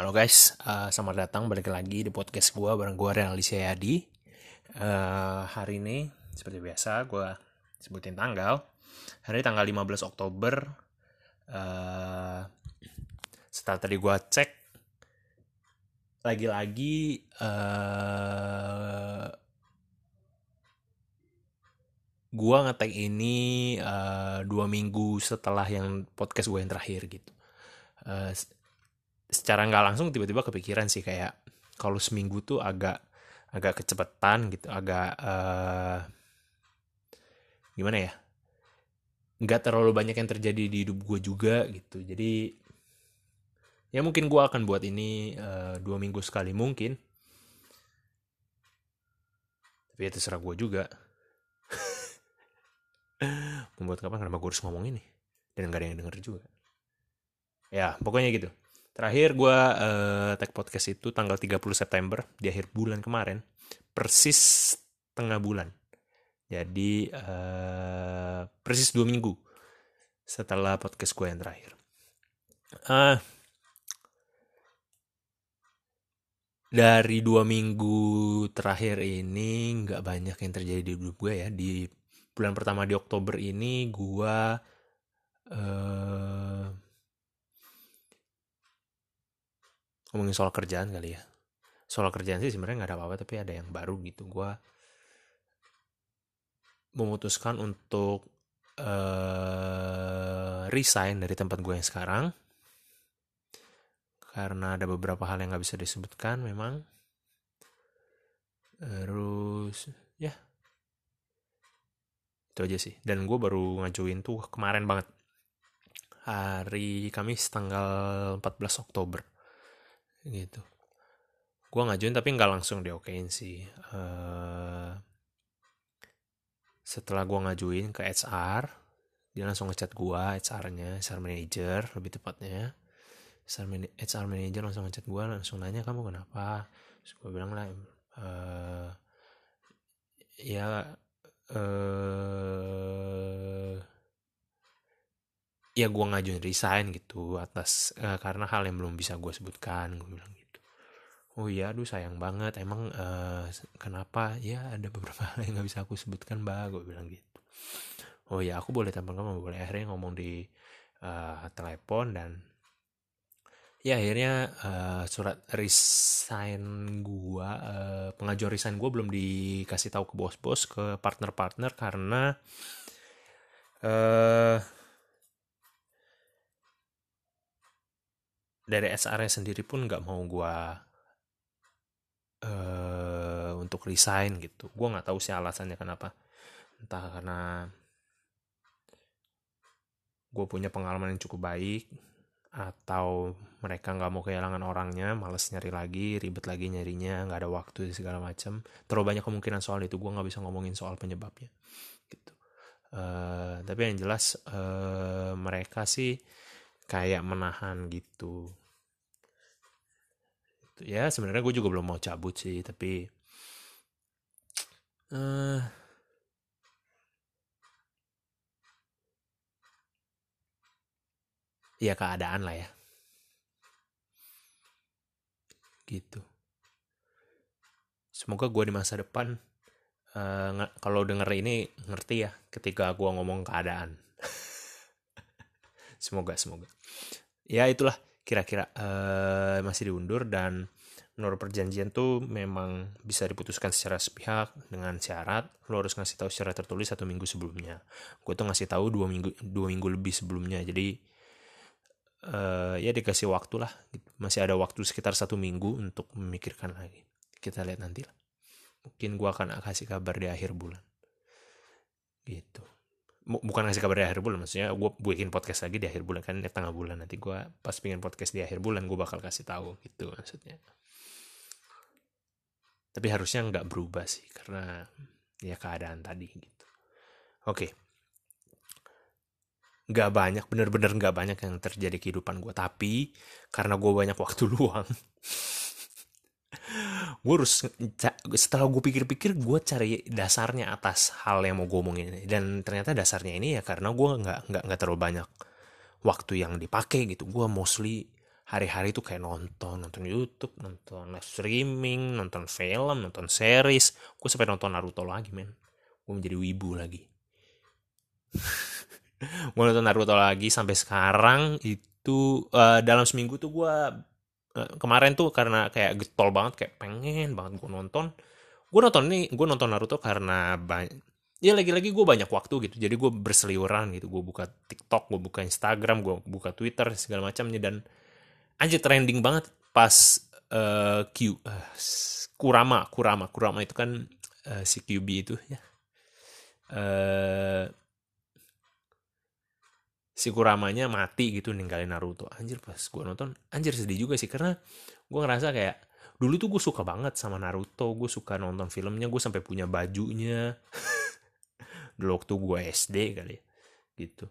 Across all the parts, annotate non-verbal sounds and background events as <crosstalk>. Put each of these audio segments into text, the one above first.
Halo guys, uh, selamat datang balik lagi di podcast gue bareng gue Renaldi Yadi. Uh, hari ini seperti biasa gue sebutin tanggal. Hari ini tanggal 15 Oktober. Uh, setelah tadi gue cek, lagi-lagi uh, gue ngetek ini uh, dua minggu setelah yang podcast gue yang terakhir gitu. Uh, secara nggak langsung tiba-tiba kepikiran sih kayak kalau seminggu tuh agak agak kecepatan gitu agak uh, gimana ya? Nggak terlalu banyak yang terjadi di hidup gue juga gitu. Jadi ya mungkin gue akan buat ini uh, dua minggu sekali mungkin. Tapi ya terserah gue juga. <laughs> Membuat kapan? Kenapa gue harus ngomong ini dan gak ada yang denger juga. Ya pokoknya gitu Terakhir gue uh, tag podcast itu tanggal 30 September di akhir bulan kemarin. Persis tengah bulan. Jadi uh, persis dua minggu setelah podcast gue yang terakhir. Uh, dari dua minggu terakhir ini nggak banyak yang terjadi di hidup gue ya. Di bulan pertama di Oktober ini gue uh, ngomongin soal kerjaan kali ya. Soal kerjaan sih sebenarnya nggak ada apa-apa tapi ada yang baru gitu. Gue memutuskan untuk uh, resign dari tempat gue yang sekarang. Karena ada beberapa hal yang nggak bisa disebutkan memang. Terus ya. Itu aja sih. Dan gue baru ngajuin tuh kemarin banget. Hari Kamis tanggal 14 Oktober gitu. Gue ngajuin tapi nggak langsung diokein sih. Uh, setelah gue ngajuin ke HR dia langsung ngechat gue HR-nya HR manager lebih tepatnya. HR, man HR manager langsung ngechat gue langsung nanya kamu kenapa? Terus gue bilang lah uh, ya uh, ya gue ngajuin resign gitu atas uh, karena hal yang belum bisa gue sebutkan gue bilang gitu. Oh iya aduh sayang banget. Emang uh, kenapa? Ya ada beberapa <laughs> hal yang nggak bisa aku sebutkan mbak gue bilang gitu. Oh ya aku boleh tampil kamu boleh. Akhirnya ngomong di uh, telepon dan ya akhirnya uh, surat resign gua uh, pengajuan resign gua belum dikasih tahu ke bos-bos ke partner-partner karena uh, dari SR sendiri pun nggak mau gue uh, untuk resign gitu. Gue nggak tahu sih alasannya kenapa. Entah karena gue punya pengalaman yang cukup baik atau mereka nggak mau kehilangan orangnya males nyari lagi ribet lagi nyarinya nggak ada waktu segala macam terlalu banyak kemungkinan soal itu gue nggak bisa ngomongin soal penyebabnya gitu. Uh, tapi yang jelas uh, mereka sih kayak menahan gitu ya sebenarnya gue juga belum mau cabut sih tapi uh, ya keadaan lah ya. Gitu. Semoga gue di masa depan uh, kalau denger ini ngerti ya ketika gue ngomong keadaan. <laughs> Semoga semoga. Ya itulah kira-kira uh, masih diundur dan menurut perjanjian tuh memang bisa diputuskan secara sepihak dengan syarat lo harus ngasih tahu secara tertulis satu minggu sebelumnya. Gue tuh ngasih tahu dua minggu dua minggu lebih sebelumnya. Jadi uh, ya dikasih waktu lah. Masih ada waktu sekitar satu minggu untuk memikirkan lagi. Kita lihat nanti lah. Mungkin gue akan kasih kabar di akhir bulan. Gitu bukan ngasih kabar di akhir bulan maksudnya gue bikin podcast lagi di akhir bulan kan di tengah bulan. Nanti gue pas pengen podcast di akhir bulan gue bakal kasih tahu gitu maksudnya. Tapi harusnya nggak berubah sih karena ya keadaan tadi gitu. Oke. Nggak banyak bener-bener nggak banyak yang terjadi kehidupan gue tapi karena gue banyak waktu <laughs> luang gue harus setelah gue pikir-pikir gue cari dasarnya atas hal yang mau gue omongin dan ternyata dasarnya ini ya karena gue nggak nggak nggak terlalu banyak waktu yang dipakai gitu. Gue mostly hari-hari tuh kayak nonton nonton YouTube nonton live streaming nonton film nonton series. Gue sampai nonton Naruto lagi men. Gue menjadi wibu lagi. <laughs> Gue nonton Naruto lagi sampai sekarang itu uh, dalam seminggu tuh gue kemarin tuh karena kayak getol banget kayak pengen banget gue nonton. Gue nonton nih gue nonton Naruto karena banyak ya lagi-lagi gue banyak waktu gitu. Jadi gue berseliweran gitu. Gue buka TikTok gue buka Instagram gue buka Twitter segala macamnya. Dan aja trending banget pas uh, Q uh, Kurama Kurama Kurama itu kan uh, si QB itu ya. Uh, si Kuramanya mati gitu ninggalin Naruto. Anjir pas gue nonton anjir sedih juga sih karena gue ngerasa kayak dulu tuh gue suka banget sama Naruto gue suka nonton filmnya gue sampai punya bajunya. <laughs> Dulu waktu gue SD kali ya, gitu.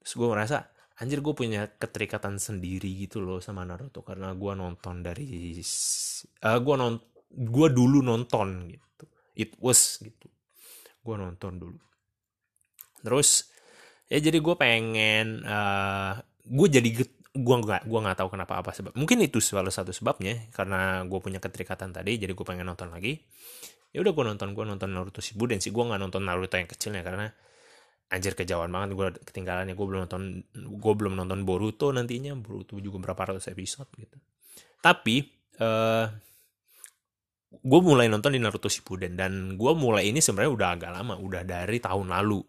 Terus gue ngerasa anjir gue punya keterikatan sendiri gitu loh sama Naruto karena gue nonton dari uh, gue non gue dulu nonton gitu. It was gitu. Gue nonton dulu. Terus ya jadi gue pengen uh, gue jadi gue nggak gue nggak tahu kenapa apa sebab mungkin itu salah satu sebabnya karena gue punya keterikatan tadi jadi gue pengen nonton lagi. Ya udah gue nonton gue nonton Naruto Shippuden sih gue nggak nonton Naruto yang kecilnya karena anjir kejauhan banget gue ketinggalannya gue belum nonton gue belum nonton Boruto nantinya Boruto juga berapa ratus episode gitu. Tapi uh, eh, gue mulai nonton di Naruto Shippuden dan gue mulai ini sebenarnya udah agak lama udah dari tahun lalu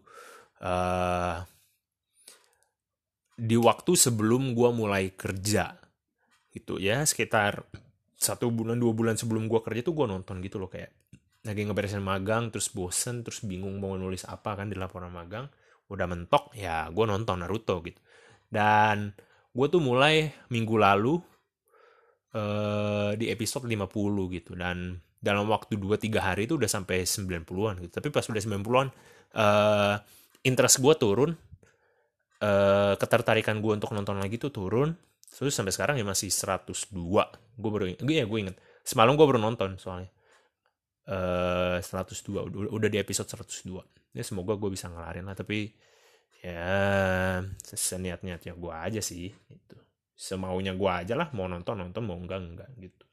uh, di waktu sebelum gue mulai kerja gitu ya sekitar satu bulan dua bulan sebelum gue kerja tuh gue nonton gitu loh kayak lagi ngeberesin magang terus bosen terus bingung mau nulis apa kan di laporan magang udah mentok ya gue nonton Naruto gitu. Dan gue tuh mulai minggu lalu uh, di episode 50 gitu dan dalam waktu 2-3 hari itu udah sampai 90-an gitu. Tapi pas udah 90-an uh, interest gue turun uh, ketertarikan gue untuk nonton lagi tuh turun. Terus sampai sekarang ya masih 102 gue baru gue ya gue inget. Semalam gue baru nonton soalnya. Uh, eh, 102 udah, udah di episode 102 ya semoga gue bisa ngelarin lah tapi ya seniat niatnya gue aja sih itu semaunya gue aja lah mau nonton nonton mau enggak enggak gitu.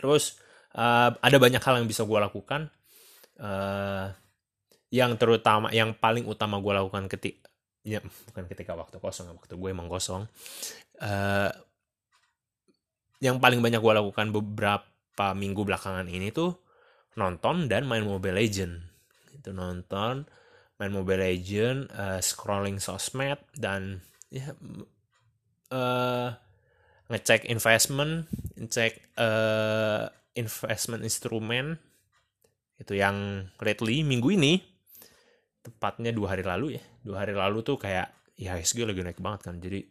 Terus uh, ada banyak hal yang bisa gue lakukan. Uh, yang terutama yang paling utama gue lakukan ketika ya bukan ketika waktu kosong waktu gue emang kosong uh, yang paling banyak gue lakukan beberapa minggu belakangan ini tuh nonton dan main Mobile Legend. Itu nonton main Mobile Legend uh, scrolling sosmed dan ya uh, ngecek investment ngecek uh, investment instrumen. Itu yang lately minggu ini tepatnya dua hari lalu ya. Dua hari lalu tuh kayak ya IHSG lagi naik banget kan. Jadi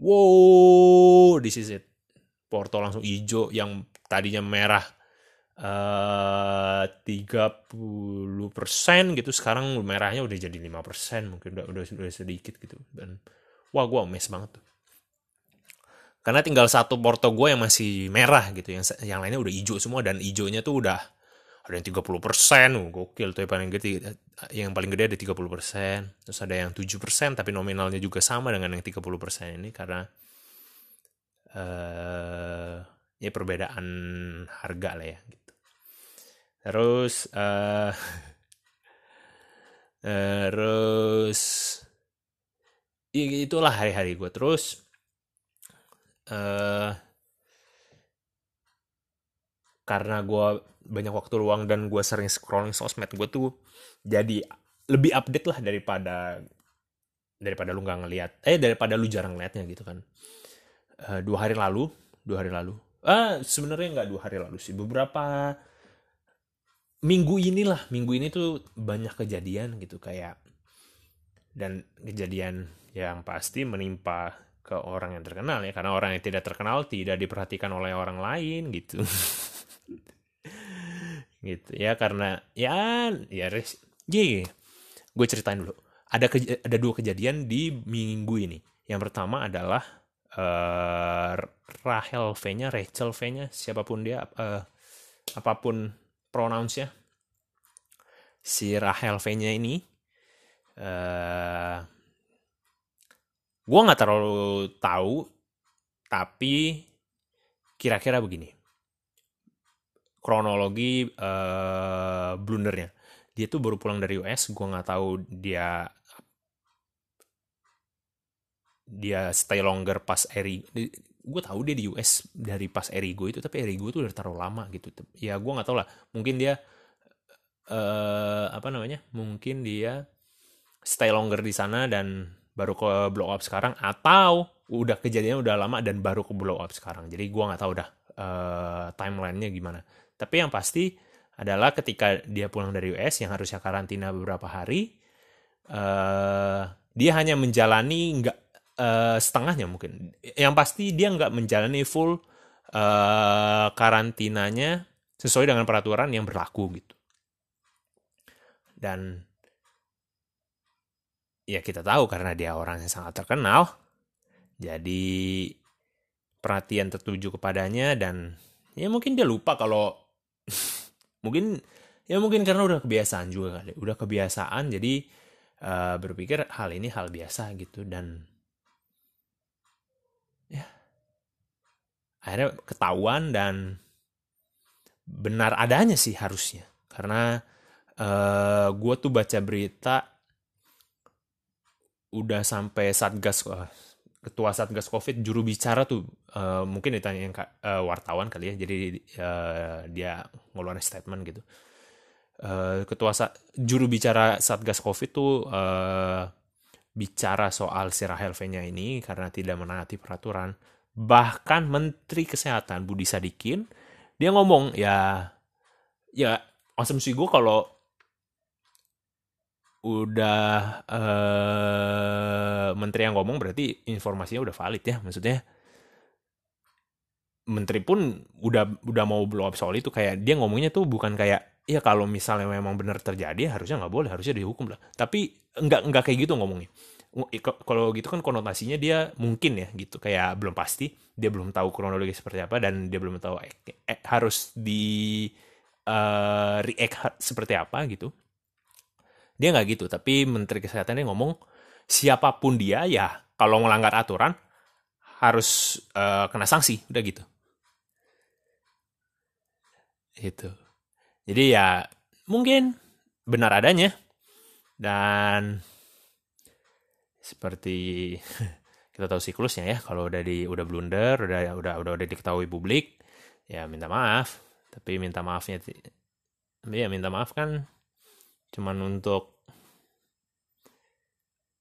wow this is it. Porto langsung hijau yang tadinya merah Eh, tiga puluh persen gitu sekarang merahnya udah jadi lima persen mungkin udah, udah udah sedikit gitu. Dan wah gue mes banget tuh. Karena tinggal satu porto gue yang masih merah gitu yang yang lainnya udah hijau semua dan hijaunya tuh udah ada yang 30 persen gokil tuh yang paling gede. Yang paling gede ada 30 persen terus ada yang 7 persen tapi nominalnya juga sama dengan yang 30 persen ini karena uh, ya perbedaan harga lah ya gitu. Terus uh, <laughs> terus itulah hari-hari gue terus uh, karena gue banyak waktu luang dan gue sering scrolling sosmed gue tuh jadi lebih update lah daripada daripada lu nggak ngeliat. Eh daripada lu jarang ngeliatnya gitu kan. Uh, dua hari lalu dua hari lalu. Ah sebenarnya nggak dua hari lalu sih beberapa minggu inilah minggu ini tuh banyak kejadian gitu kayak dan kejadian yang pasti menimpa ke orang yang terkenal ya karena orang yang tidak terkenal tidak diperhatikan oleh orang lain gitu <laughs> gitu. Ya karena ya ya res yeah, gue ceritain dulu. Ada ke, ada dua kejadian di minggu ini. Yang pertama adalah uh, Rahel V-nya Rachel V-nya siapa pun dia uh, apa pun pronouns-nya si Rahel V-nya ini uh, gue nggak terlalu tahu tapi kira-kira begini kronologi uh, blundernya. Dia tuh baru pulang dari US gue nggak tahu dia dia stay longer pas Eri gue tahu dia di US dari pas Erigo itu tapi Erigo itu udah terlalu lama gitu. Ya gue nggak tahu lah mungkin dia uh, apa namanya mungkin dia stay longer di sana dan baru ke blow up sekarang atau udah kejadiannya udah lama dan baru ke blow up sekarang. Jadi gue nggak tahu udah uh, timelinenya gimana tapi yang pasti adalah ketika dia pulang dari US yang harusnya karantina beberapa hari uh, dia hanya menjalani nggak uh, setengahnya mungkin. Yang pasti dia nggak menjalani full uh, karantinanya sesuai dengan peraturan yang berlaku gitu. Dan ya kita tahu karena dia orang yang sangat terkenal jadi perhatian tertuju kepadanya dan ya mungkin dia lupa kalau mungkin ya mungkin karena udah kebiasaan juga kali. Udah kebiasaan jadi uh, berpikir hal ini hal biasa gitu dan ya. Akhirnya ketahuan dan benar adanya sih harusnya. Karena uh, eh, gue tuh baca berita udah sampai satgas ketua satgas covid juru bicara tuh uh, mungkin ditanyain uh, wartawan kali ya. Jadi uh, dia ngeluarin statement gitu. Uh, ketua sa juru bicara satgas covid tuh uh, bicara soal si Rahel V-nya ini karena tidak menaati peraturan. Bahkan menteri kesehatan Budi Sadikin dia ngomong ya ya asumsi gue kalau udah uh, menteri yang ngomong berarti informasinya udah valid ya maksudnya. Menteri pun udah udah mau blow up soal itu kayak dia ngomongnya tuh bukan kayak ya kalau misalnya memang benar terjadi harusnya nggak boleh harusnya dihukum lah. Tapi nggak nggak kayak gitu ngomongnya. Kalau gitu kan konotasinya dia mungkin ya gitu. Kayak belum pasti dia belum tahu kronologi seperti apa dan dia belum tahu eh, eh, harus di uh, react seperti apa gitu dia nggak gitu, tapi Menteri Kesehatannya ngomong siapa pun dia ya kalau melanggar aturan harus uh, kena sanksi, udah gitu. Itu. Jadi ya mungkin benar adanya dan seperti <laughs> kita tahu siklusnya ya kalau udah di udah blunder udah udah udah udah diketahui publik ya minta maaf tapi minta maafnya ya minta maaf kan cuman untuk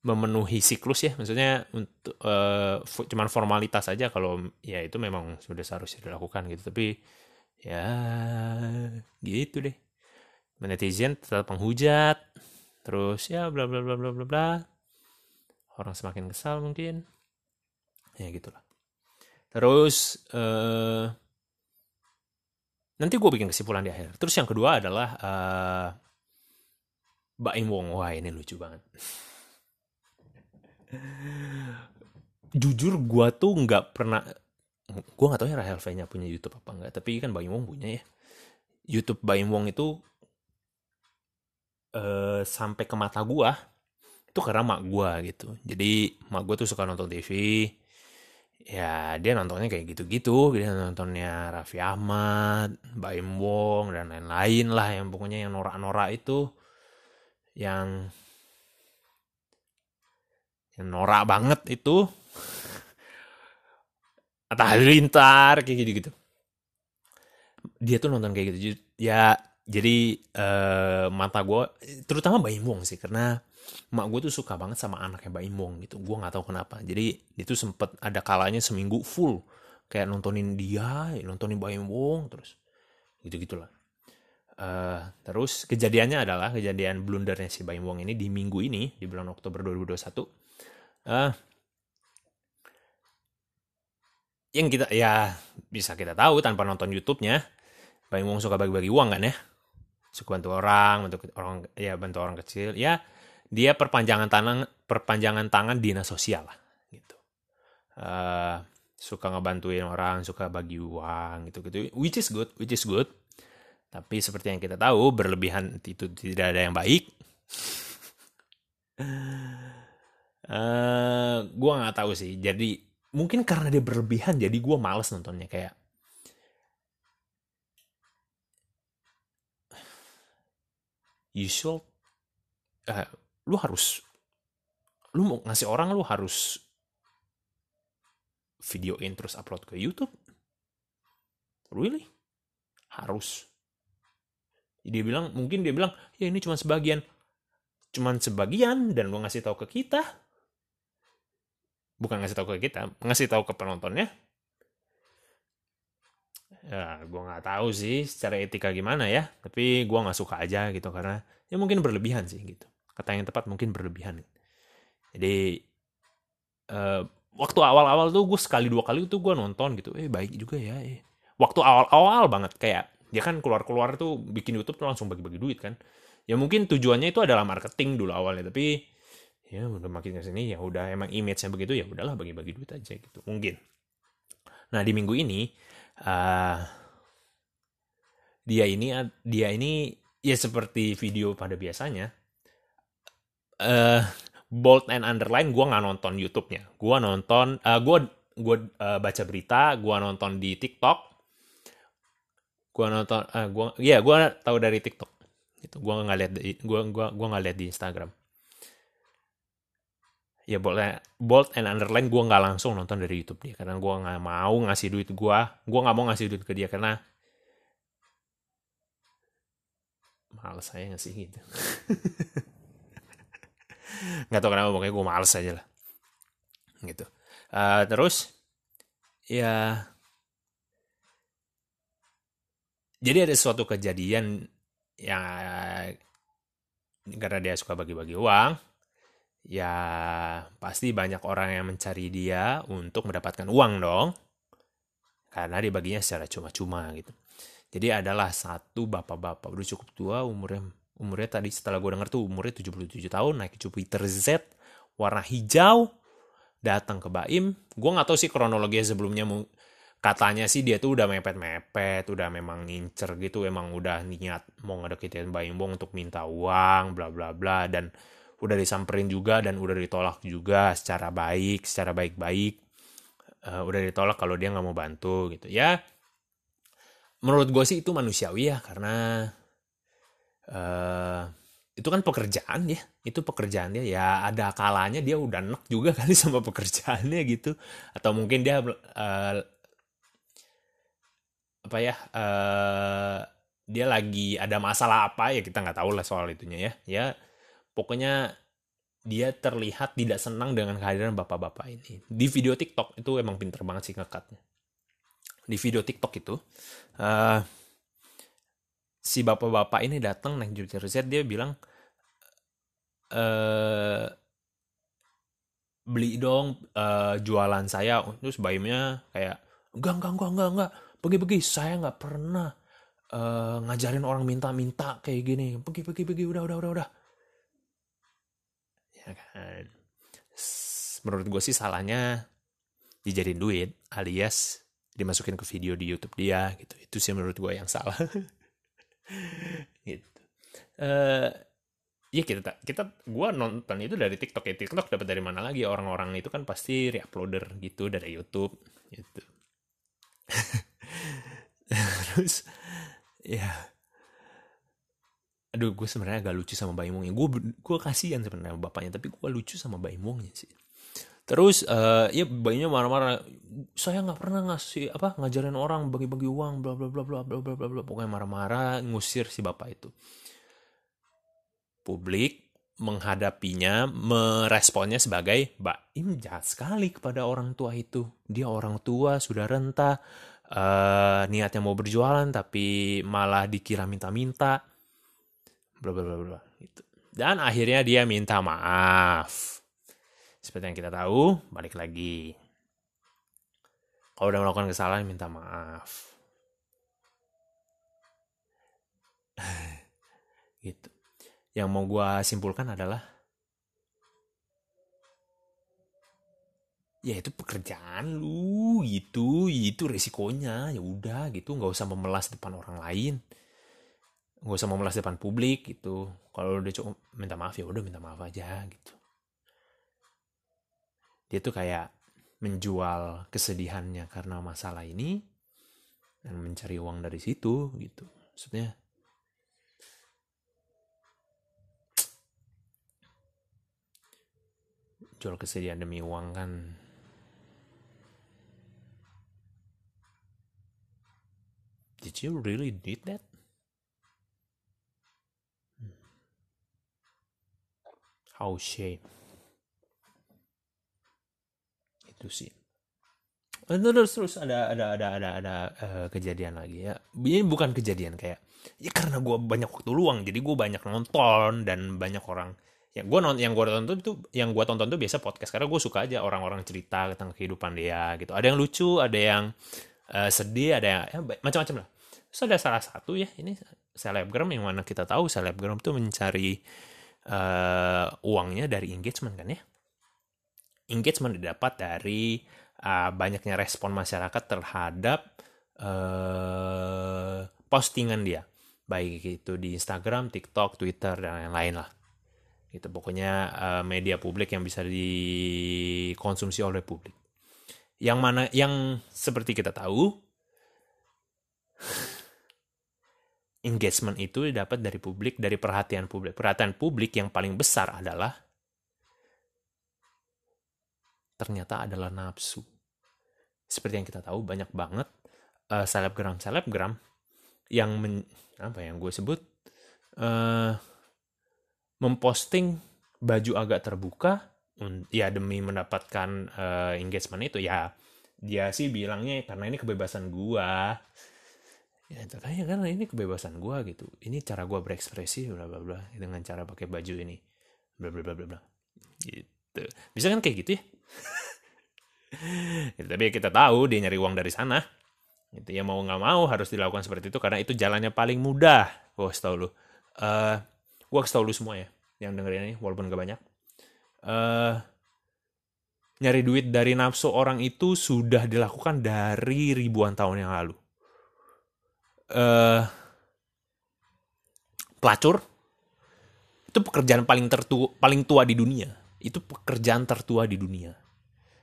memenuhi siklus ya maksudnya untuk uh, cuman formalitas aja kalau ya itu memang sudah seharusnya dilakukan gitu. Tapi ya gitu deh. Netizen tetap menghujat terus ya bla bla bla bla bla bla. Orang semakin kesal mungkin. Ya gitulah. Terus uh, nanti gue bikin kesimpulan di akhir. Terus yang kedua adalah uh, Mbak Im Wong wah ini lucu banget. Jujur gue tuh nggak pernah gue nggak tahu ya Rahel V nya punya YouTube apa enggak tapi kan Baim Wong punya ya. YouTube Baim Wong itu uh, sampai ke mata gue itu karena mak gue gitu. Jadi mak gue tuh suka nonton TV ya dia nontonnya kayak gitu-gitu. Dia nontonnya Raffi Ahmad Baim Wong dan lain-lain lah yang pokoknya yang norak-norak itu yang yang norak banget itu. <laughs> Atta Halilintar kayak gitu gitu dia tuh nonton kayak gitu. Ya jadi uh, mata gue terutama Baim Wong sih karena mak gue tuh suka banget sama anaknya Baim Wong gitu. Gue nggak tahu kenapa. Jadi itu sempet ada kalanya seminggu full kayak nontonin dia nontonin Baim Wong terus. Gitu gitulah Uh, terus kejadiannya adalah kejadian blundernya si Baim Wong ini di minggu ini di bulan Oktober 2021 uh, yang kita ya bisa kita tahu tanpa nonton YouTube-nya Bang Wong suka bagi-bagi uang kan ya? Suka bantu orang bantu orang ya bantu orang kecil. Ya dia perpanjangan tangan perpanjangan tangan dinas sosial lah gitu. Uh, suka ngebantuin orang suka bagi uang gitu gitu which is good which is good tapi seperti yang kita tahu berlebihan itu tidak ada yang baik. Uh, eh, gue nggak tahu sih. Jadi mungkin karena dia berlebihan jadi gue males nontonnya. Kayak you should uh, lu harus lu mau ngasih orang lu harus videoin terus upload ke YouTube? Really? Harus dia bilang mungkin dia bilang ya ini cuma sebagian. Cuman sebagian dan lu ngasih tahu ke kita. Bukan ngasih tahu ke kita ngasih tahu ke penontonnya. Ya gue nggak tahu sih secara etika gimana ya tapi gue nggak suka aja gitu karena ya mungkin berlebihan sih gitu. Kata yang tepat mungkin berlebihan. Jadi uh, waktu awal-awal tuh gue sekali dua kali tuh gue nonton gitu. Eh baik juga ya eh. waktu awal-awal banget kayak dia kan keluar-keluar tuh bikin YouTube tuh langsung bagi-bagi duit kan. Ya mungkin tujuannya itu adalah marketing dulu awalnya tapi ya udah makin ke sini ya udah emang image-nya begitu ya udahlah bagi-bagi duit aja gitu mungkin. Nah di minggu ini uh, dia ini dia ini ya seperti video pada biasanya uh, bold and underline gue nggak nonton YouTube-nya. Gue nonton uh, eh, gue gue uh, baca berita gue nonton di TikTok gue nonton uh, gue ya gue tahu dari TikTok. Itu gue nggak lihat gue gue gue nggak lihat di Instagram. Ya boleh bold and underline gue nggak langsung nonton dari YouTube dia karena gue nggak mau ngasih duit gue gue nggak mau ngasih duit ke dia karena males saya ngasih gitu. <laughs> Nggak tahu kenapa pokoknya gue males aja lah. Gitu. Uh, terus ya jadi ada suatu kejadian yang karena dia suka bagi-bagi uang ya pasti banyak orang yang mencari dia untuk mendapatkan uang dong. Karena dibaginya secara cuma-cuma gitu. Jadi adalah satu bapak-bapak udah cukup tua umurnya umurnya tadi setelah gue denger tuh umurnya 77 tahun naik Jupiter Z warna hijau datang ke Baim. Gue nggak tahu sih kronologi sebelumnya katanya sih dia tuh udah mepet-mepet, udah memang ngincer gitu, emang udah niat mau ngedeketin Baim Bong untuk minta uang, bla bla bla dan udah disamperin juga dan udah ditolak juga secara baik secara baik-baik. Uh, udah ditolak kalau dia nggak mau bantu gitu. Ya menurut gue sih itu manusiawi ya karena uh, itu kan pekerjaan ya itu pekerjaan dia. Ya ada kalanya dia udah enak juga <laughs> kali sama pekerjaannya gitu. Atau mungkin dia uh, apa ya uh, dia lagi ada masalah apa ya kita nggak tahu lah soal itunya ya ya pokoknya dia terlihat tidak senang dengan kehadiran bapak-bapak ini. Di video TikTok itu emang pinter banget sih ngekatnya. Di video TikTok itu, uh, si bapak-bapak ini datang naik Jupiter Z, dia bilang, uh, beli dong uh, jualan saya. Terus bayimnya kayak, enggak, enggak, enggak, enggak, enggak. Pergi-pergi, saya nggak pernah uh, ngajarin orang minta-minta kayak gini. Pergi, pergi, pergi, udah, udah, udah, udah. Ya kan? Menurut gue sih salahnya dijadiin duit alias dimasukin ke video di YouTube dia gitu. Itu sih menurut gue yang salah. <laughs> Gitu. Uh, ya kita kita gue nonton itu dari TikTok ya. TikTok dapat dari mana lagi? Orang-orang itu kan pasti reuploader gitu dari YouTube gitu <laughs> <laughs> terus ya. Aduh gue sebenarnya agak lucu sama Baimongnya gue gue kasihan sebenarnya bapaknya tapi gue lucu sama Baimongnya sih. Terus uh, ya bayinya marah-marah saya nggak pernah ngasih apa ngajarin orang bagi-bagi uang bla bla bla bla bla bla bla bla. Pokoknya marah-marah ngusir si bapak itu. Publik menghadapinya meresponnya sebagai Baim jahat sekali kepada orang tua itu. Dia orang tua sudah renta uh, niatnya mau berjualan tapi malah dikira minta-minta bla bla bla bla gitu. Dan akhirnya dia minta maaf. Seperti yang kita tahu, balik lagi. Kalau udah melakukan kesalahan minta maaf. <laughs> gitu. Yang mau gue simpulkan adalah ya itu pekerjaan lu gitu. Itu resikonya. Ya udah gitu. Nggak usah memelas depan orang lain. Nggak usah memelas depan publik gitu. Kalau udah cukup minta maaf ya udah minta maaf aja gitu. Dia tuh kayak menjual kesedihannya karena masalah ini dan mencari uang dari situ gitu. Maksudnya jual kesedihan demi uang kan did you really need that? How shame. Itu sih. Eh, terus terus ada ada ada ada ada uh, kejadian lagi ya. Ini bukan kejadian kayak ya karena gue banyak waktu luang jadi gue banyak nonton dan banyak orang. Yang gue nonton yang gue tonton itu yang gue tonton tuh biasa podcast karena gue suka aja orang-orang cerita tentang kehidupan dia gitu. Ada yang lucu ada yang uh, sedih ada yang ya, macam-macam lah terus ada salah satu ya ini selebgram yang mana kita tahu selebgram tuh mencari uh, uangnya dari engagement kan ya engagement didapat dari uh, banyaknya respon masyarakat terhadap uh, postingan dia baik itu di Instagram, TikTok, Twitter dan lain-lain lah. Itu pokoknya uh, media publik yang bisa dikonsumsi oleh publik. Yang mana yang seperti kita tahu engagement itu dapat dari publik, dari perhatian publik. Perhatian publik yang paling besar adalah ternyata adalah nafsu. Seperti yang kita tahu banyak banget uh, selebgram selebgram yang men, apa yang gue sebut uh, memposting baju agak terbuka ya demi mendapatkan uh, engagement itu ya dia sih bilangnya karena ini kebebasan gua ya katanya karena ini kebebasan gua gitu. Ini cara gua berekspresi bla bla bla dengan cara pakai baju ini. Bla bla bla bla bla. Gitu. Bisa kan kayak gitu ya? <laughs> Ya, tapi kita tahu dia nyari uang dari sana. Itu ya mau nggak mau harus dilakukan seperti itu karena itu jalannya paling mudah. Gue kasih tau lu. Uh, eh, gue kasih tau lu semua ya yang dengerin ini walaupun gak banyak. Uh, nyari duit dari nafsu orang itu sudah dilakukan dari ribuan tahun yang lalu uh, pelacur itu pekerjaan paling tertua paling tua di dunia itu pekerjaan tertua di dunia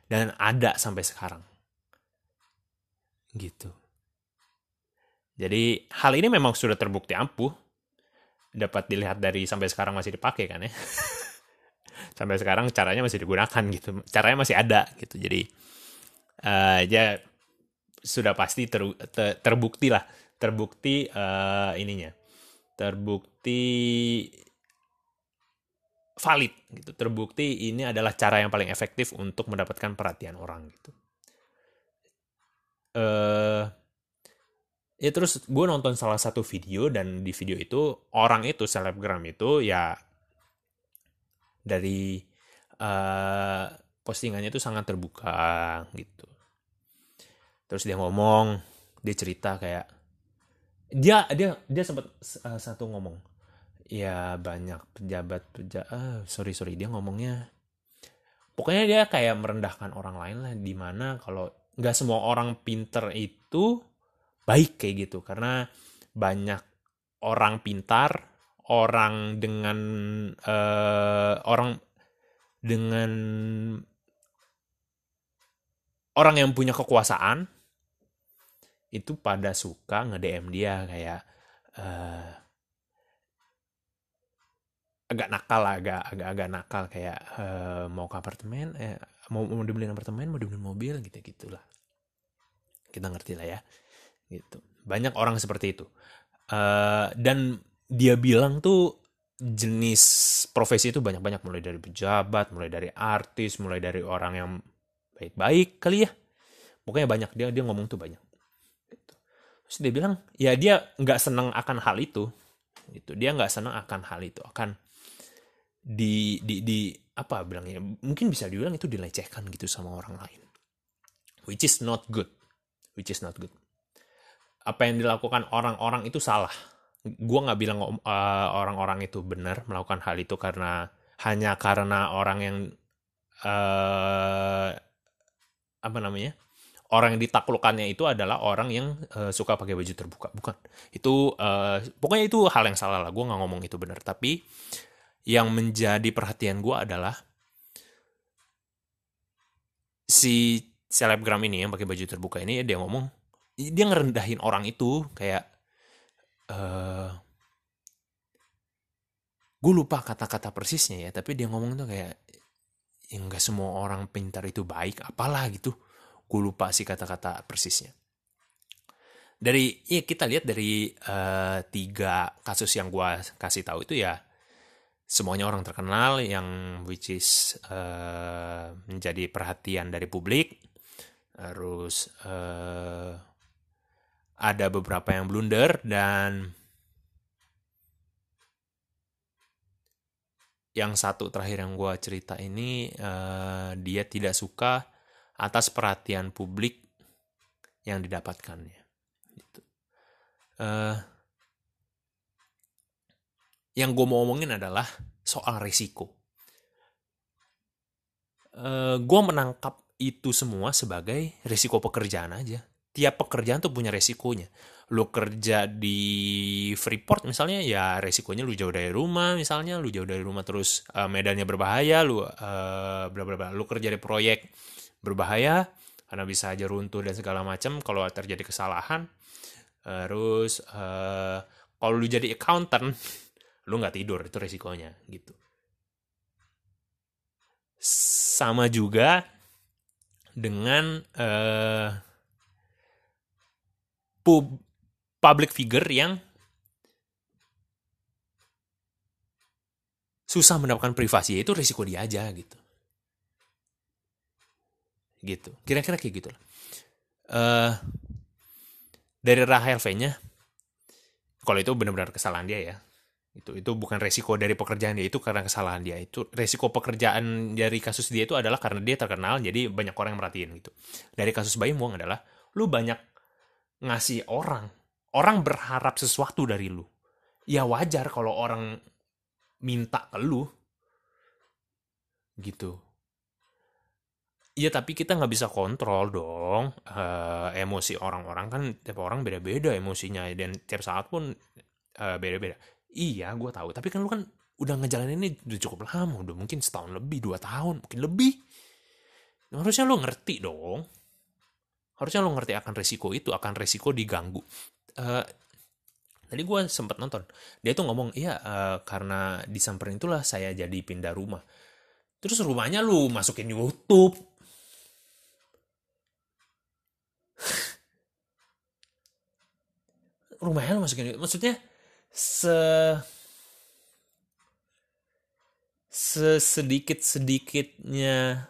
dan ada sampai sekarang. Gitu. Jadi hal ini memang sudah terbukti ampuh. Dapat dilihat dari sampai sekarang masih dipakai kan ya. <laughs> sampai sekarang caranya masih digunakan gitu. Caranya masih ada gitu. Jadi uh, ya sudah pasti ter, ter, terbukti lah. Terbukti uh, ininya. Terbukti valid gitu. Terbukti ini adalah cara yang paling efektif untuk mendapatkan perhatian orang gitu. Uh, ya terus gue nonton salah satu video dan di video itu orang itu selebgram itu ya dari uh, postingannya itu sangat terbuka gitu. Terus dia ngomong dia cerita kayak dia dia dia sempat uh, satu ngomong ya banyak pejabat pejabat ah, sorry sorry dia ngomongnya pokoknya dia kayak merendahkan orang lain lah di mana kalau nggak semua orang pinter itu baik kayak gitu. Karena banyak orang pintar orang dengan uh, orang dengan orang yang punya kekuasaan itu pada suka nge-DM dia kayak uh, agak nakal lah, agak agak agak nakal kayak uh, mau ke apartemen eh mau mau dibeliin apartemen mau dibeliin mobil gitu gitulah. Kita ngerti lah ya gitu. Banyak orang seperti itu. Uh, dan dia bilang tuh jenis profesi itu banyak-banyak mulai dari pejabat mulai dari artis mulai dari orang yang baik-baik kali ya. Pokoknya banyak dia dia ngomong tuh banyak. Terus dia bilang ya dia nggak seneng akan hal itu. Gitu. Dia nggak seneng akan hal itu. Akan di di di apa bilangnya? Mungkin bisa dibilang itu dilecehkan gitu sama orang lain. Which is not good. Which is not good. Apa yang dilakukan orang-orang itu salah. Gue nggak bilang uh, orang-orang itu benar melakukan hal itu karena hanya karena orang yang uh, apa namanya orang yang ditaklukkannya itu adalah orang yang uh, suka pakai baju terbuka. Bukan. Itu uh, pokoknya itu hal yang salah lah. Gue nggak ngomong itu benar. Tapi yang menjadi perhatian gue adalah si selebgram ini yang pakai baju terbuka ini dia ngomong dia ngerendahin orang itu kayak uh, gue lupa kata-kata persisnya ya tapi dia ngomong tuh kayak yang nggak semua orang pintar itu baik apalah gitu gue lupa sih kata-kata persisnya. Dari ya kita lihat dari uh, tiga kasus yang gue kasih tahu itu ya semuanya orang terkenal yang which is uh, menjadi perhatian dari publik. Terus uh, ada beberapa yang blunder dan yang satu terakhir yang gue cerita ini uh, dia tidak suka atas perhatian publik yang didapatkannya. Gitu. Uh, yang gue mau omongin adalah soal risiko. Uh, gue menangkap itu semua sebagai risiko pekerjaan aja. Tiap pekerjaan tuh punya resikonya lu kerja di Freeport misalnya ya resikonya lu jauh dari rumah misalnya lu jauh dari rumah terus uh, medannya berbahaya lu uh, bla bla bla lu kerja di proyek berbahaya karena bisa aja runtuh dan segala macam. Kalau terjadi kesalahan terus uh, kalau lu jadi accountant <laughs> lu nggak tidur itu resikonya gitu. Sama juga dengan uh, pub public figure yang susah mendapatkan privasi itu risiko dia aja gitu gitu kira-kira kayak gitu lah uh, dari Rahel V-nya kalau itu benar-benar kesalahan dia ya itu itu bukan resiko dari pekerjaan dia itu karena kesalahan dia itu resiko pekerjaan dari kasus dia itu adalah karena dia terkenal jadi banyak orang yang merhatiin gitu dari kasus Bayi Muang adalah lu banyak ngasih orang orang berharap sesuatu dari lu. Ya wajar kalau orang minta ke lu. Gitu. Iya tapi kita nggak bisa kontrol dong uh, emosi orang-orang kan tiap orang beda-beda emosinya dan tiap saat pun uh, beda-beda. Iya gue tahu tapi kan lu kan udah ngejalanin ini udah cukup lama udah mungkin setahun lebih dua tahun mungkin lebih. Harusnya lu ngerti dong. Harusnya lu ngerti akan resiko itu akan resiko diganggu uh, tadi gue sempat nonton dia tuh ngomong iya uh, karena disamperin itulah saya jadi pindah rumah terus rumahnya lu masukin YouTube rumahnya lu masukin YouTube maksudnya se sesedikit sedikitnya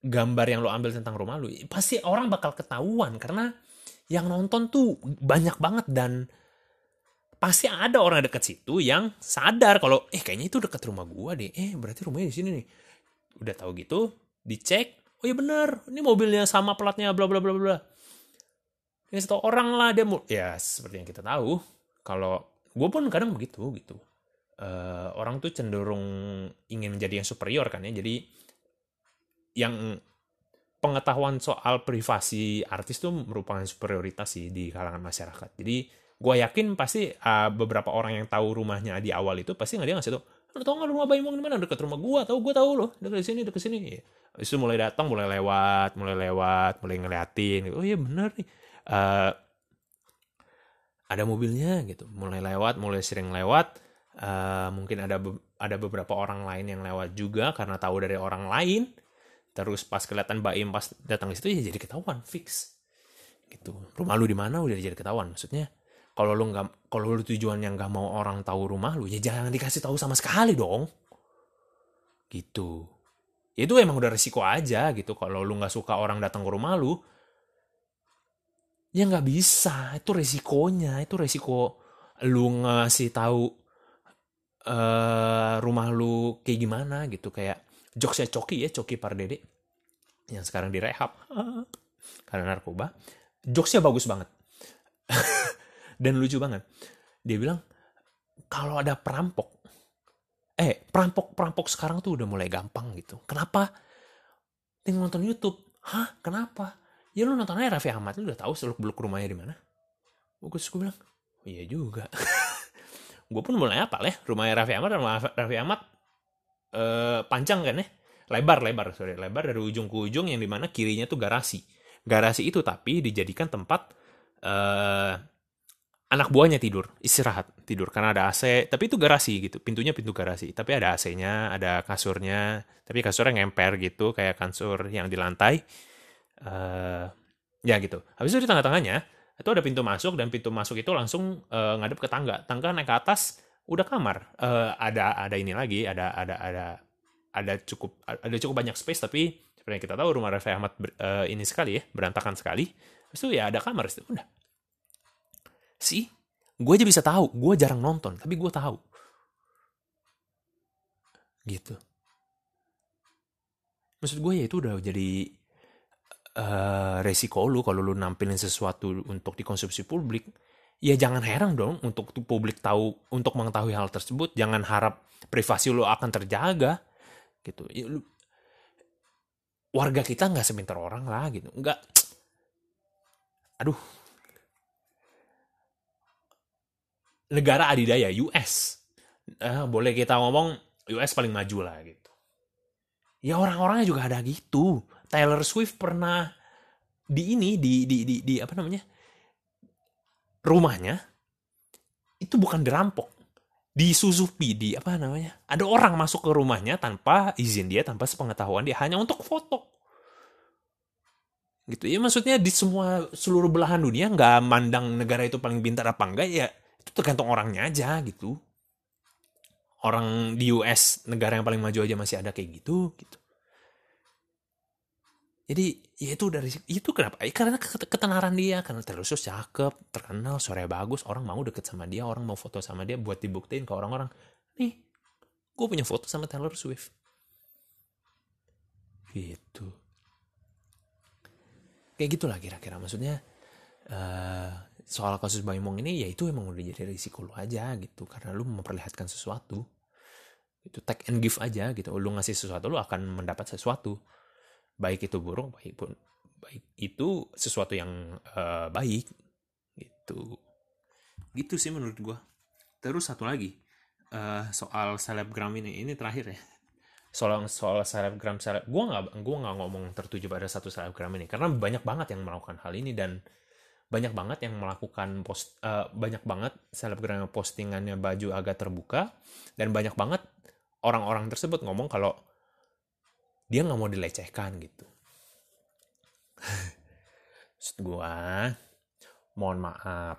gambar yang lo ambil tentang rumah lu pasti orang bakal ketahuan karena yang nonton tuh banyak banget dan pasti ada orang deket situ yang sadar kalau eh kayaknya itu deket rumah gua deh. Eh berarti rumahnya di sini nih. Udah tahu gitu dicek oh iya bener ini mobilnya sama platnya bla bla bla bla ini satu orang lah dia mau ya seperti yang kita tahu kalau gue pun kadang begitu gitu. Uh, orang tuh cenderung ingin menjadi yang superior kan ya. Jadi yang pengetahuan soal privasi artis tuh merupakan superioritas sih di kalangan masyarakat. Jadi gue yakin pasti uh, beberapa orang yang tahu rumahnya di awal itu pasti nggak dia ngasih tau lo tau nggak rumah Bayi Mong di mana? Dekat rumah gue tahu gue tahu loh dekat sini dekat sini. Ya. itu mulai datang mulai lewat mulai lewat mulai ngeliatin oh iya bener nih uh, ada mobilnya gitu. Mulai lewat mulai sering lewat. Uh, mungkin ada be ada beberapa orang lain yang lewat juga karena tahu dari orang lain. Terus pas kelihatan Baim pas datang ke situ ya jadi ketahuan fix. Gitu. Rumah lu di mana? Udah jadi ketahuan. Maksudnya kalau lu nggak kalau lu tujuan yang nggak mau orang tahu rumah lu ya jangan dikasih tahu sama sekali dong. Gitu. Itu emang udah resiko aja gitu. Kalau lu nggak suka orang datang ke rumah lu ya nggak bisa. Itu resikonya. Itu resiko lu ngasih tahu uh, rumah lu kayak gimana gitu. Kayak jokesnya Coki ya Coki Pardede yang sekarang direhab karena narkoba. Jokesnya bagus banget. <laughs> Dan lucu banget. Dia bilang kalau ada perampok eh perampok perampok sekarang tuh udah mulai gampang gitu. Kenapa? Tinggal nonton YouTube. Hah? Kenapa ya lu nonton aja Raffi Ahmad lu udah tahu seluk beluk rumahnya di mana? Gue gue bilang oh, iya juga. <laughs> Gue pun mulai apa ya rumahnya Raffi Ahmad rumah Raffi Ahmad uh, panjang kan ya lebar lebar sorry lebar dari ujung ke ujung yang di mana kirinya tuh garasi. Garasi itu tapi dijadikan tempat uh, anak buahnya tidur istirahat tidur. Karena ada AC tapi itu garasi gitu pintunya pintu garasi. Tapi ada AC-nya ada kasurnya tapi kasurnya ngemper gitu kayak kasur yang di lantai uh, ya gitu. Habis itu di tengah-tengahnya itu ada pintu masuk dan pintu masuk itu langsung uh, ngadep ke tangga. Tangga naik ke atas udah kamar. Uh, ada ada ini lagi ada ada ada ada cukup ada cukup banyak space tapi seperti yang kita tahu rumah Raffi Ahmad uh, ini sekali ya berantakan sekali. Habis itu ya ada kamar itu udah. Sih gue aja bisa tahu gue jarang nonton tapi gue tahu. Gitu. Maksud gue ya itu udah jadi uh, resiko lu kalau lu nampilin sesuatu untuk dikonsumsi publik ya jangan heran dong untuk publik tahu untuk mengetahui hal tersebut jangan harap privasi lu akan terjaga gitu. Ya, lu, warga kita nggak seminter orang lah gitu. Nggak. Aduh. Negara adidaya US uh, boleh kita ngomong US paling maju lah gitu. Ya orang-orangnya juga ada gitu Taylor Swift pernah di ini di di di, di apa namanya? Rumahnya itu bukan dirampok. Disusupi di apa namanya? Ada orang masuk ke rumahnya tanpa izin dia tanpa sepengetahuan dia hanya untuk foto. Gitu. Ya maksudnya di semua seluruh belahan dunia nggak mandang negara itu paling pintar apa enggak ya itu tergantung orangnya aja gitu. Orang di US negara yang paling maju aja masih ada kayak gitu gitu jadi ya itu dari itu kenapa? Ya, karena ketenaran dia, karena terus cakep, terkenal, suaranya bagus, orang mau deket sama dia, orang mau foto sama dia buat dibuktiin ke orang-orang. Nih, gue punya foto sama Taylor Swift. Gitu. Kayak gitulah kira-kira maksudnya. Uh, soal kasus Baimong ini ya itu emang udah jadi risiko lu aja gitu karena lu memperlihatkan sesuatu itu take and give aja gitu lu ngasih sesuatu lu akan mendapat sesuatu baik itu buruk baik pun baik itu sesuatu yang uh, baik gitu. Gitu sih menurut gue terus satu lagi uh, soal selebgram ini ini terakhir ya. Soal soal selebgram seleb gue nggak gue nggak ngomong tertuju pada satu selebgram ini karena banyak banget yang melakukan hal ini dan banyak banget yang melakukan post uh, banyak banget selebgram yang postingannya baju agak terbuka dan banyak banget orang-orang tersebut ngomong kalau dia nggak mau dilecehkan gitu. Maksud gue mohon maaf.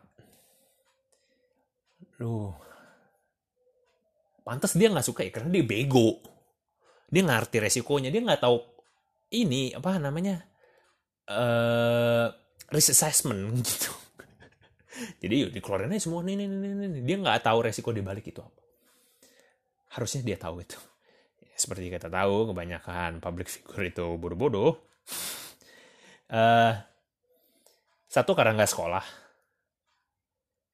Lu pantas dia nggak suka ya karena dia bego. Dia ngerti resikonya dia nggak tahu ini apa namanya uh, risk assessment <laughs> gitu. Jadi yuk dikeluarin aja semua nih nih nih nih dia nggak tahu resiko di balik itu apa. Harusnya dia tahu itu seperti kita tahu kebanyakan public figure itu bodoh-bodoh. Uh, satu karena nggak sekolah.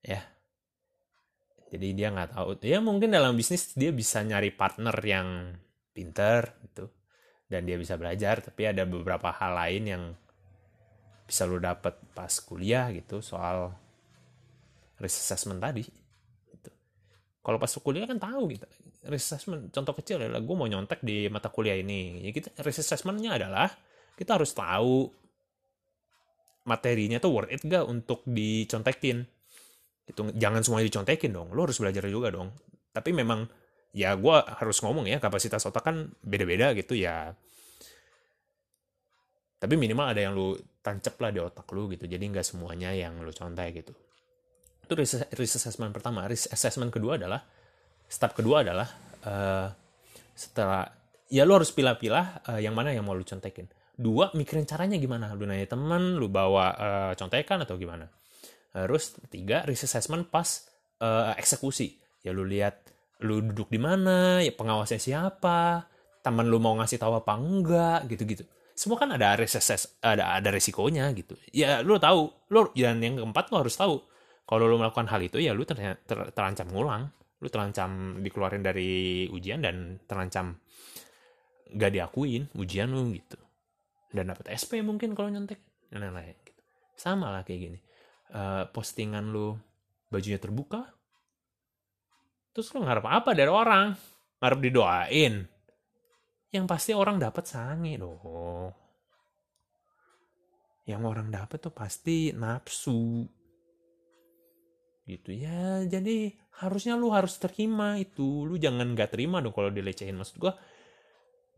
Ya. Jadi dia nggak tahu. Ya mungkin dalam bisnis dia bisa nyari partner yang pinter gitu. Dan dia bisa belajar tapi ada beberapa hal lain yang bisa lo dapet pas kuliah gitu soal risk assessment tadi gitu. kalau pas kuliah kan tahu gitu risk assessment contoh kecil adalah gue mau nyontek di mata kuliah ini. Ya kita assessmentnya adalah kita harus tahu materinya tuh worth it gak untuk dicontekin? Itu jangan semuanya dicontekin dong lo harus belajar juga dong. Tapi memang ya gue harus ngomong ya kapasitas otak kan beda-beda gitu ya. Tapi minimal ada yang lu tancap lah di otak lu gitu jadi nggak semuanya yang lu contek gitu. Itu risk, risk assessment pertama. Risk assessment kedua adalah step kedua adalah uh, setelah ya lu harus pilah-pilah uh, yang mana yang mau lu contekin. Dua mikirin caranya gimana. Lu nanya teman lu bawa uh, contekan atau gimana. Terus tiga risk assessment pas uh, eksekusi. Ya lu lihat lu duduk di mana ya pengawasnya siapa teman lu mau ngasih tahu apa enggak gitu-gitu. Semua kan ada risk ada ada resikonya gitu. Ya lu tahu lu dan yang keempat lu harus tahu. Kalau lu melakukan hal itu ya lu ter, ter, terancam ngulang lu terancam dikeluarin dari ujian dan terancam gak diakuin ujian lu gitu. Dan dapat SP mungkin kalau nyontek dan lain-lain gitu. sama lah kayak gini. Uh, postingan lu bajunya terbuka terus lu ngarep apa dari orang? Ngarep didoain. Yang pasti orang dapat sange dong. Yang orang dapat tuh pasti nafsu gitu. Ya jadi harusnya lu harus terima itu. Lu jangan gak terima dong kalau dilecehin. Maksud gua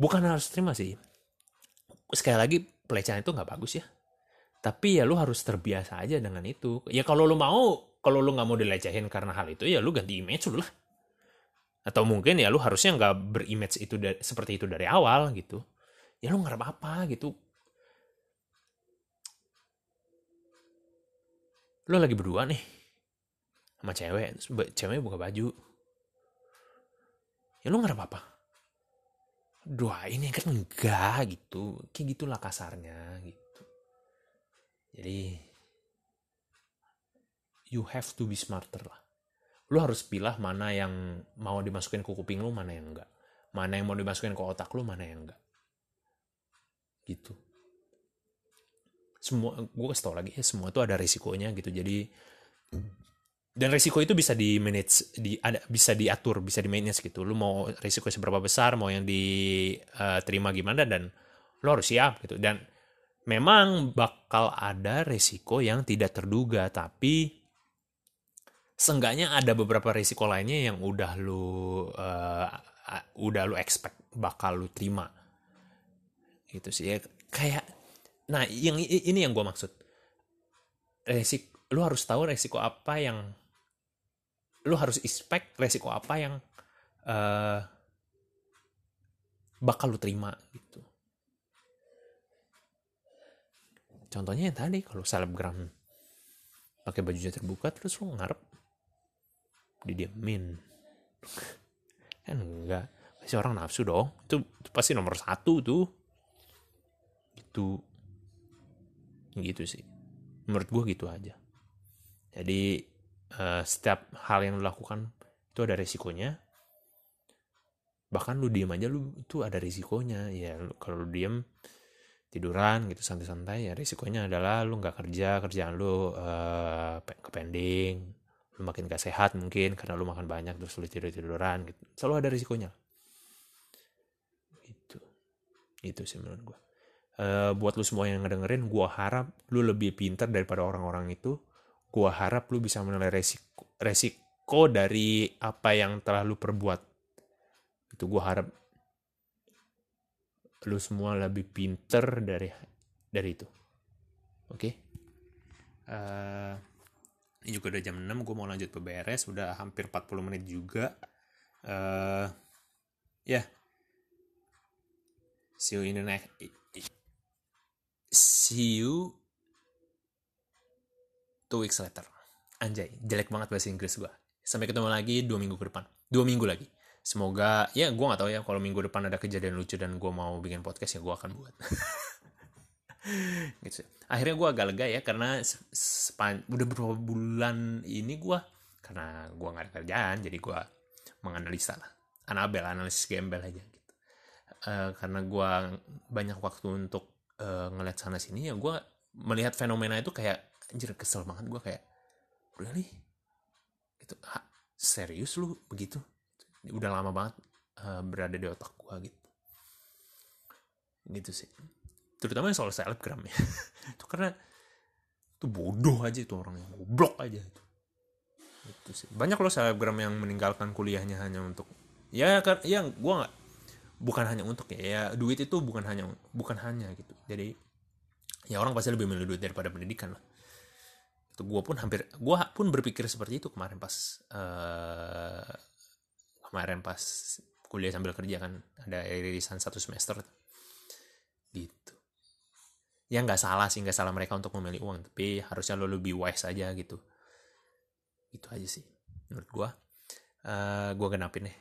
bukan harus terima sih. Sekali lagi pelecehan itu nggak bagus ya. Tapi ya lu harus terbiasa aja dengan itu. Ya kalau lu mau kalau lu nggak mau dilecehin karena hal itu ya lu ganti image lu lah. Atau mungkin ya lu harusnya nggak berimage itu seperti itu dari awal gitu. Ya lu nggak apa-apa gitu. Lu lagi berdua nih sama cewek. Cewek buka baju. Ya lu nggak apa-apa. Doain ya kan enggak gitu. Kayak gitulah kasarnya gitu. Jadi you have to be smarter lah. Lu harus pilih mana yang mau dimasukin ke kuping lu mana yang enggak. Mana yang mau dimasukin ke otak lu mana yang enggak. Gitu. Semua gue kasih tau lagi ya semua itu ada risikonya gitu. Jadi dan resiko itu bisa di manage di ada bisa diatur bisa di manage gitu. Lu mau resiko seberapa besar mau yang diterima uh, gimana dan lu harus siap gitu. Dan memang bakal ada resiko yang tidak terduga tapi seenggaknya ada beberapa resiko lainnya yang udah lu uh, udah lu expect bakal lu terima. Gitu sih. Ya kayak nah yang ini yang gue maksud. Resiko lu harus tahu resiko apa yang lu harus expect resiko apa yang uh, bakal lu terima gitu. Contohnya yang tadi kalau selebgram pakai bajunya terbuka terus lu ngarep didiamin <laughs> kan enggak pasti orang nafsu dong. Itu, itu pasti nomor satu tuh. Itu gitu sih. Menurut gue gitu aja. Jadi uh, setiap hal yang lu lakukan itu ada resikonya bahkan lu diem aja lu itu ada risikonya. Ya kalau lu diem tiduran gitu santai-santai ya risikonya adalah lu nggak kerja kerjaan lu uh, kepending. Lu makin gak sehat mungkin karena lu makan banyak terus lu tidur tiduran gitu. Selalu ada risikonya. Itu itu sih menurut gua. Uh, buat lu semua yang ngedengerin gua harap lu lebih pintar daripada orang-orang itu gua harap lu bisa menilai resiko resiko dari apa yang telah lu perbuat itu gua harap lu semua lebih pinter dari dari itu oke okay? uh, eh, ini juga udah jam 6 gue mau lanjut beberes udah hampir 40 menit juga uh, ya yeah. see you in the next see you two weeks later. Anjay, jelek banget bahasa Inggris gue. Sampai ketemu lagi dua minggu ke depan. Dua minggu lagi. Semoga, ya gue gak tahu ya kalau minggu depan ada kejadian lucu dan gue mau bikin podcast ya gue akan buat. <laughs> gitu. Akhirnya gue agak lega ya karena sepan, udah beberapa bulan ini gue karena gue gak ada kerjaan jadi gue menganalisa lah. Anabel, analisis gembel aja gitu. Uh, karena gue banyak waktu untuk uh, ngeliat sana sini ya gue melihat fenomena itu kayak anjir kesel banget gue kayak really itu ha, serius lu begitu? Udah lama banget uh, berada di otak gue gitu. Gitu sih. Terutama soal selebgram ya. <laughs> Itu karena itu bodoh aja itu orang yang goblok aja itu. Itu sih. Banyak loh selebgram yang meninggalkan kuliahnya hanya untuk ya kan ya gue nggak bukan hanya untuk ya, ya duit itu bukan hanya bukan hanya gitu. Jadi ya orang pasti lebih milih duit daripada pendidikan lah itu gue pun hampir gue pun berpikir seperti itu kemarin pas uh, kemarin pas kuliah sambil kerja kan ada irisan satu semester gitu. Ya nggak salah sih nggak salah mereka untuk memilih uang tapi harusnya lo lebih wise aja gitu. Itu aja sih menurut gue uh, gue genapin nih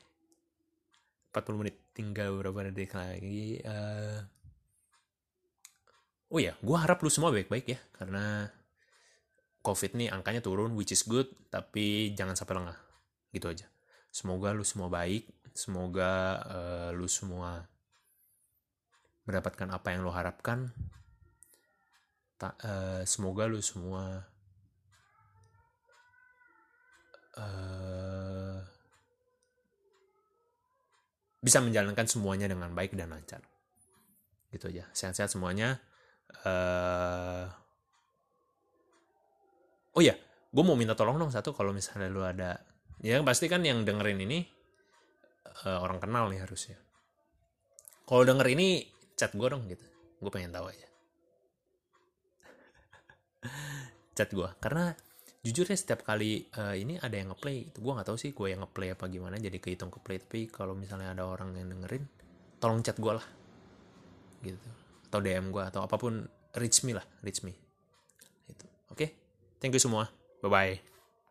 40 menit tinggal beberapa detik lagi uh, oh ya gue harap lu semua baik-baik ya karena COVID nih angkanya turun, which is good, tapi jangan sampai lengah. Gitu aja. Semoga lu semua baik, semoga uh, lu semua mendapatkan apa yang lu harapkan. Ta uh, semoga lu semua uh, bisa menjalankan semuanya dengan baik dan lancar gitu aja sehat-sehat semuanya uh, oh ya gue mau minta tolong dong satu kalau misalnya lu ada ya pasti kan yang dengerin ini uh, orang kenal nih harusnya. Kalau denger ini chat gue dong gitu. Gue pengen tahu aja. <laughs> Chat gue karena jujur ya setiap kali uh, ini ada yang ngeplay itu gue nggak tahu sih gue yang ngeplay apa gimana jadi kehitung ke play. Tapi kalau misalnya ada orang yang dengerin tolong chat gue lah. Gitu. Atau dm gue atau apa pun reach me lah reach me? Thank you semua. Bye bye